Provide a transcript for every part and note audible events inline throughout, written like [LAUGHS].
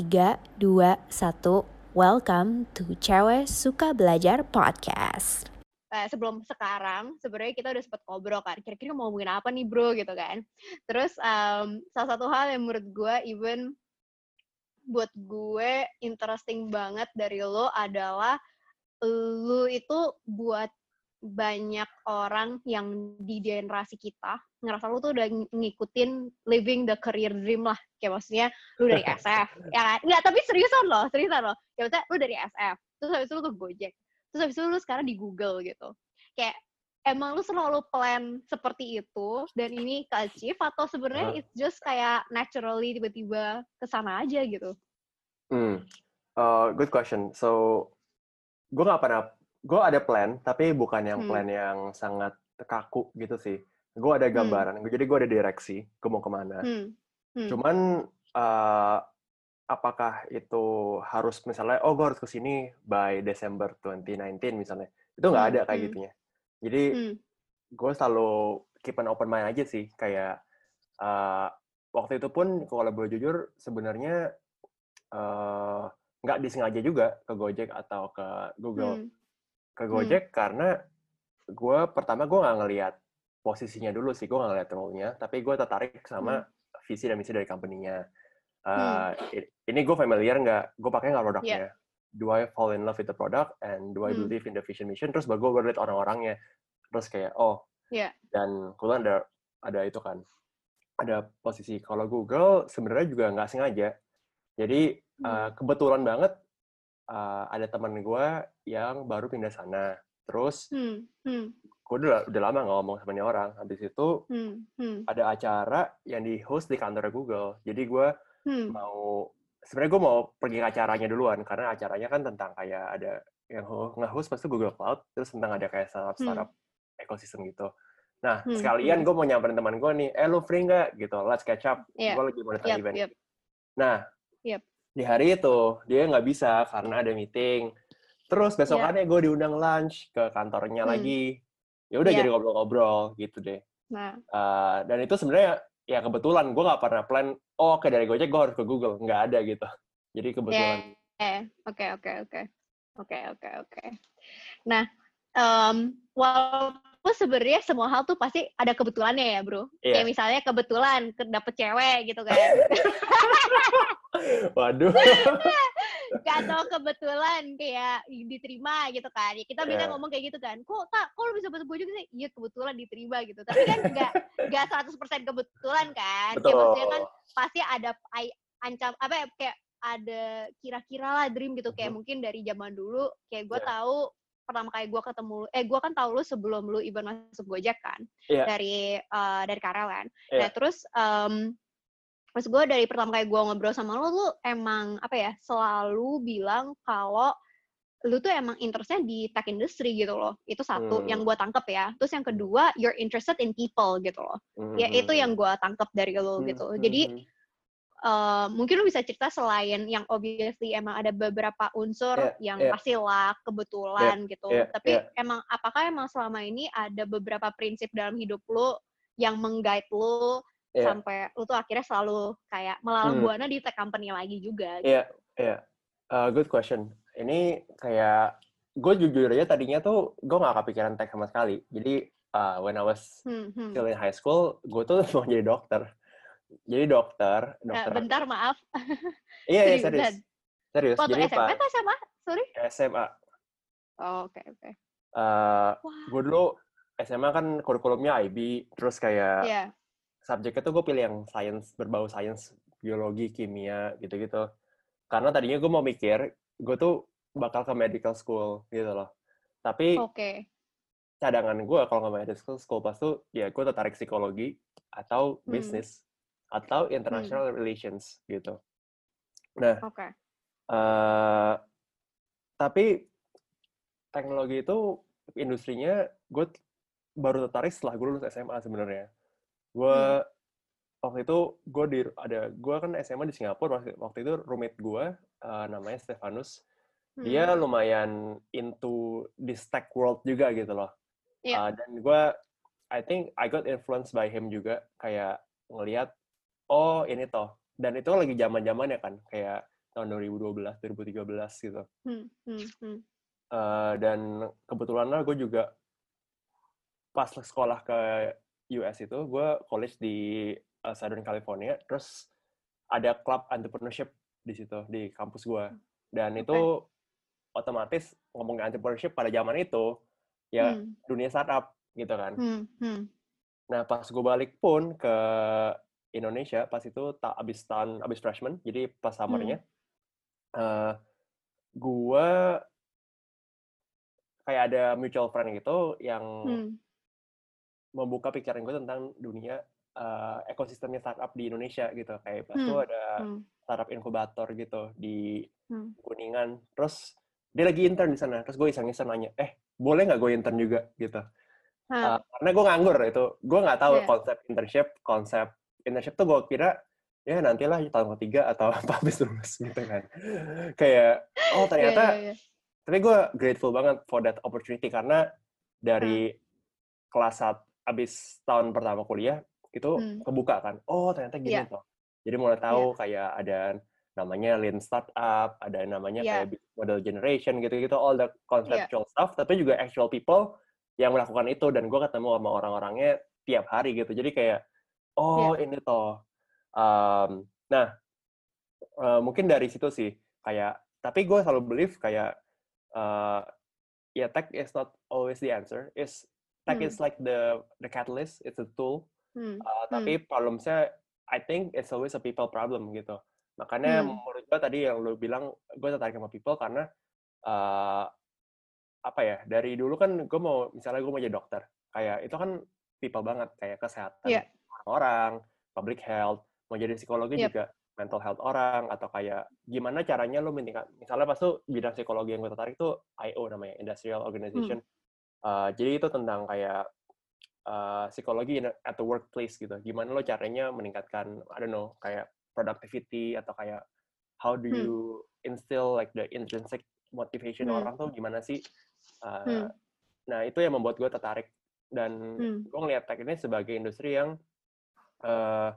3, 2, 1. Welcome to Cewek Suka Belajar Podcast. eh, sebelum sekarang sebenarnya kita udah sempet ngobrol kan kira-kira mau ngomongin apa nih bro gitu kan terus em, salah satu hal yang menurut gue even buat gue interesting banget dari lo adalah lu itu buat banyak orang yang di generasi kita ngerasa lu tuh udah ng- ngikutin living the career dream lah. Kayak maksudnya lu dari [LAUGHS] SF ya kan? Nggak tapi seriusan loh seriusan loh. Kayak maksudnya lu dari SF terus habis itu lu ke Gojek terus habis itu lu sekarang di Google gitu. Kayak emang lu selalu plan seperti itu dan ini ke achieve atau sebenarnya it's just kayak naturally tiba-tiba ke sana aja gitu? Hmm, uh, good question. So, gue nggak pernah, gue ada plan, tapi bukan yang Hmm. plan yang sangat kaku gitu sih. Gue ada gambaran, jadi gue ada direksi, gue mau ke mana. hmm. Hmm. Cuman, uh, apakah itu harus misalnya, oh gue harus ke sini by Desember 2019 misalnya. Itu nggak Hmm, ada kayak hmm. gitunya. Jadi, Hmm. gue selalu keep an open mind aja sih. Kayak, uh, waktu itu pun kalau boleh jujur, sebenarnya eh, nggak disengaja juga ke Gojek atau ke Google. Hmm. Ke Gojek karena gue pertama gue nggak ngelihat posisinya dulu sih, gue nggak ngelihat role-nya, tapi gue tertarik sama visi dan misi dari company-nya. Eh, Hmm. i- Ini gue familiar nggak? Gue pakai nggak produknya? Yeah. Do I fall in love with the product and do I Hmm. believe in the vision mission? Terus baru gue lihat orang-orangnya. Terus kayak oh, Yeah. dan kebetulan ada ada itu kan, ada posisi kalau Google sebenarnya juga nggak sengaja. Jadi Hmm. uh, kebetulan banget uh, ada teman gue yang baru pindah sana. Terus Hmm. Hmm. gue udah, udah lama nggak ngomong sama ini orang. Habis itu Hmm. Hmm. ada acara yang di host di kantor Google. Jadi gue Hmm. mau sebenarnya gue mau pergi ke acaranya duluan karena acaranya kan tentang kayak ada yang ho- nge-host pasti Google Cloud terus tentang ada kayak startup startup ekosistem gitu. Nah Hmm, sekalian hmm. gue mau nyamperin teman gue nih, eh lu free nggak gitu, let's catch up. Iya. Gue lagi mau datang Yep, event. yep. Nah Yep. Di hari itu dia nggak bisa karena ada meeting. Terus besokannya gue diundang lunch ke kantornya. Hmm. lagi. Ya udah Iya. jadi ngobrol-ngobrol gitu deh. Nah, Uh, dan itu sebenarnya ya kebetulan gue nggak pernah plan oh oke dari Gojek gue harus ke Google nggak ada gitu [LAUGHS] jadi kebetulan eh, oke, oke, oke, oke, oke, oke. Nah, em, walaupun sebenarnya semua hal tuh pasti ada kebetulannya ya, bro. Iya. Kayak misalnya kebetulan ke- dapet cewek gitu kan, [LAUGHS] waduh [LAUGHS] atau kebetulan kayak diterima gitu kan. Ya, kita bisa Iya. ngomong kayak gitu kan. Kok tak, kok lu bisa masuk gue juga sih? Iya kebetulan diterima gitu. Tapi kan nggak nggak 100% kebetulan kan. Kayak betul maksudnya kan pasti ada ancam apa ya kayak ada kira-kira lah dream gitu kayak Mhm. mungkin dari zaman dulu kayak gue Iya. tahu pertama kali gue ketemu lu eh gue kan tahu lu sebelum lu even masuk Gojek kan Iya. dari eh, dari karyawan Iya. nah terus em terus gue dari pertama kali gue ngobrol sama lu lu emang apa ya selalu bilang kalau lu tuh emang interestnya di tech industry gitu loh itu satu Hmm. yang gue tangkep ya terus yang kedua you're interested in people gitu loh ya itu yang gue tangkep dari lu gitu jadi Mhm. Eh, mungkin lu bisa cerita selain yang obviously emang ada beberapa unsur Iya, yang iya. pasti luck, kebetulan gitu. iya, Tapi iya. emang apakah emang selama ini ada beberapa prinsip dalam hidup lu yang meng-guide lu Iya. sampai lu tuh akhirnya selalu kayak melalang Hmm. buana di tech company lagi juga. Iya, iya. Uh, good question. Ini kayak gue jujur aja tadinya tuh gue nggak kepikiran tech sama sekali. Jadi uh, when I was Hmm, hmm. still in high school, gue tuh [LAUGHS] mau jadi dokter. Jadi dokter, Eh, dokter. bentar maaf. [LAUGHS] iya, iya serius. Serius. Waktu Jadi SMP pas atau SMA? Sorry. SMA, Oh, Oke, oke. uh, Wah. gue dulu SMA kan kurikulumnya IB, terus kayak Iya. subjeknya tuh gue pilih yang science, berbau sains, biologi, kimia, gitu-gitu. Karena tadinya gue mau mikir, gue tuh bakal ke medical school, gitu loh. Tapi Oke. cadangan gue kalau nggak medical school pas tuh, ya gue tertarik psikologi, atau Hmm. Atau international relations, gitu. Nah, Oke. eh tapi teknologi itu industrinya gue baru tertarik setelah gue lulus SMA sebenarnya. Gue Hmm. waktu itu gue di ada gue kan SMA di Singapura waktu, waktu itu roommate gue eh, namanya Stefanus. Dia Hmm. lumayan into this tech world juga gitu loh. Iya. Eh, dan gue I think I got influenced by him juga kayak ngelihat oh ini toh. Dan itu lagi zaman zamannya kan kayak tahun 2012 2013 gitu. Hmm, hmm, hmm. Eh, dan kebetulan lah gue juga pas sekolah ke US itu gue college di uh, Southern California terus ada club entrepreneurship di situ di kampus gue. Dan itu otomatis ngomongin entrepreneurship pada zaman itu ya Hmm, dunia startup gitu kan. Hmm, hmm. nah pas gue balik pun ke Indonesia pas itu tak abis tahun abis freshman jadi pas summernya eh gue kayak ada mutual friend gitu yang Hmm, membuka pikiran gue tentang dunia eh, ekosistemnya startup di Indonesia gitu. Kayak pas itu Hmm, ada hmm, startup inkubator gitu di hmm. Kuningan. Terus dia lagi intern di sana. Terus gue iseng-iseng nanya eh boleh nggak gue intern juga? gitu. Uh, karena gue nganggur itu. Gue nggak tahu Iya. konsep internship konsep internship tuh gue kira ya nantilah tahun ketiga atau [LAUGHS] apa habis lulus gitu kan kayak oh iya, ternyata iya, iya. tapi gue grateful banget for that opportunity karena dari kelas saat abis tahun pertama kuliah itu Hmm. kebuka kan oh ternyata gini Iya. toh jadi mulai tahu kayak ada namanya lean startup ada namanya Iya. kayak model generation gitu-gitu all the conceptual stuff tapi juga actual people yang melakukan itu dan gue ketemu sama orang-orangnya tiap hari gitu jadi kayak oh Iya. ini toh Um, nah uh, mungkin dari situ sih kayak tapi gue selalu believe kayak uh, ya tech is not always the answer is tech Hmm. is like the the catalyst it's a tool Hmm, Uh, tapi problemnya I think it's always a people problem gitu makanya Hmm. menurut gue tadi yang lu bilang gue tertarik sama people karena uh, apa ya dari dulu kan gue mau misalnya gue mau jadi dokter kayak itu kan people banget kayak kesehatan Iya. Orang public health mau jadi psikologi Yep. juga mental health orang atau kayak gimana caranya lu meningkat misalnya pas tuh bidang psikologi yang gue tertarik tuh IO namanya industrial organization Uh, jadi itu tentang kayak uh, psikologi at the workplace gitu gimana lo caranya meningkatkan I don't know kayak productivity atau kayak how do Hmm. you instill like the intrinsic motivation Hmm. orang tuh gimana sih Uh, Hmm. nah itu yang membuat gue tertarik dan Hmm. gue ngeliat tech ini sebagai industri yang uh,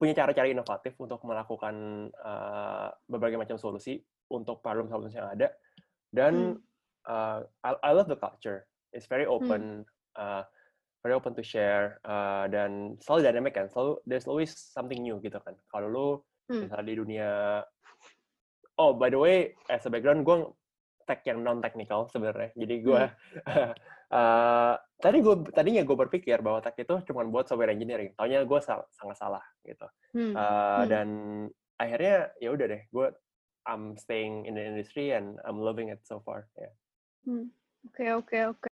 punya cara-cara inovatif untuk melakukan uh, berbagai macam solusi untuk problem solusi yang ada. Dan uh, I, I love the culture. It's very open uh, very open to share uh, dan selalu dynamic kan. Selalu there's always something new gitu kan. Kalau lu Hmm. misalnya di dunia oh by the way as a background gue tech yang non technical sebenarnya. Jadi gue [LAUGHS] uh, tadi gue tadinya gue berpikir bahwa tech itu cuma buat software engineering taunya gue sal- sangat salah gitu Hmm, Uh, Hmm. dan akhirnya ya udah deh gue I'm staying in the industry and I'm loving it so far ya hmm. Oke, oke, oke.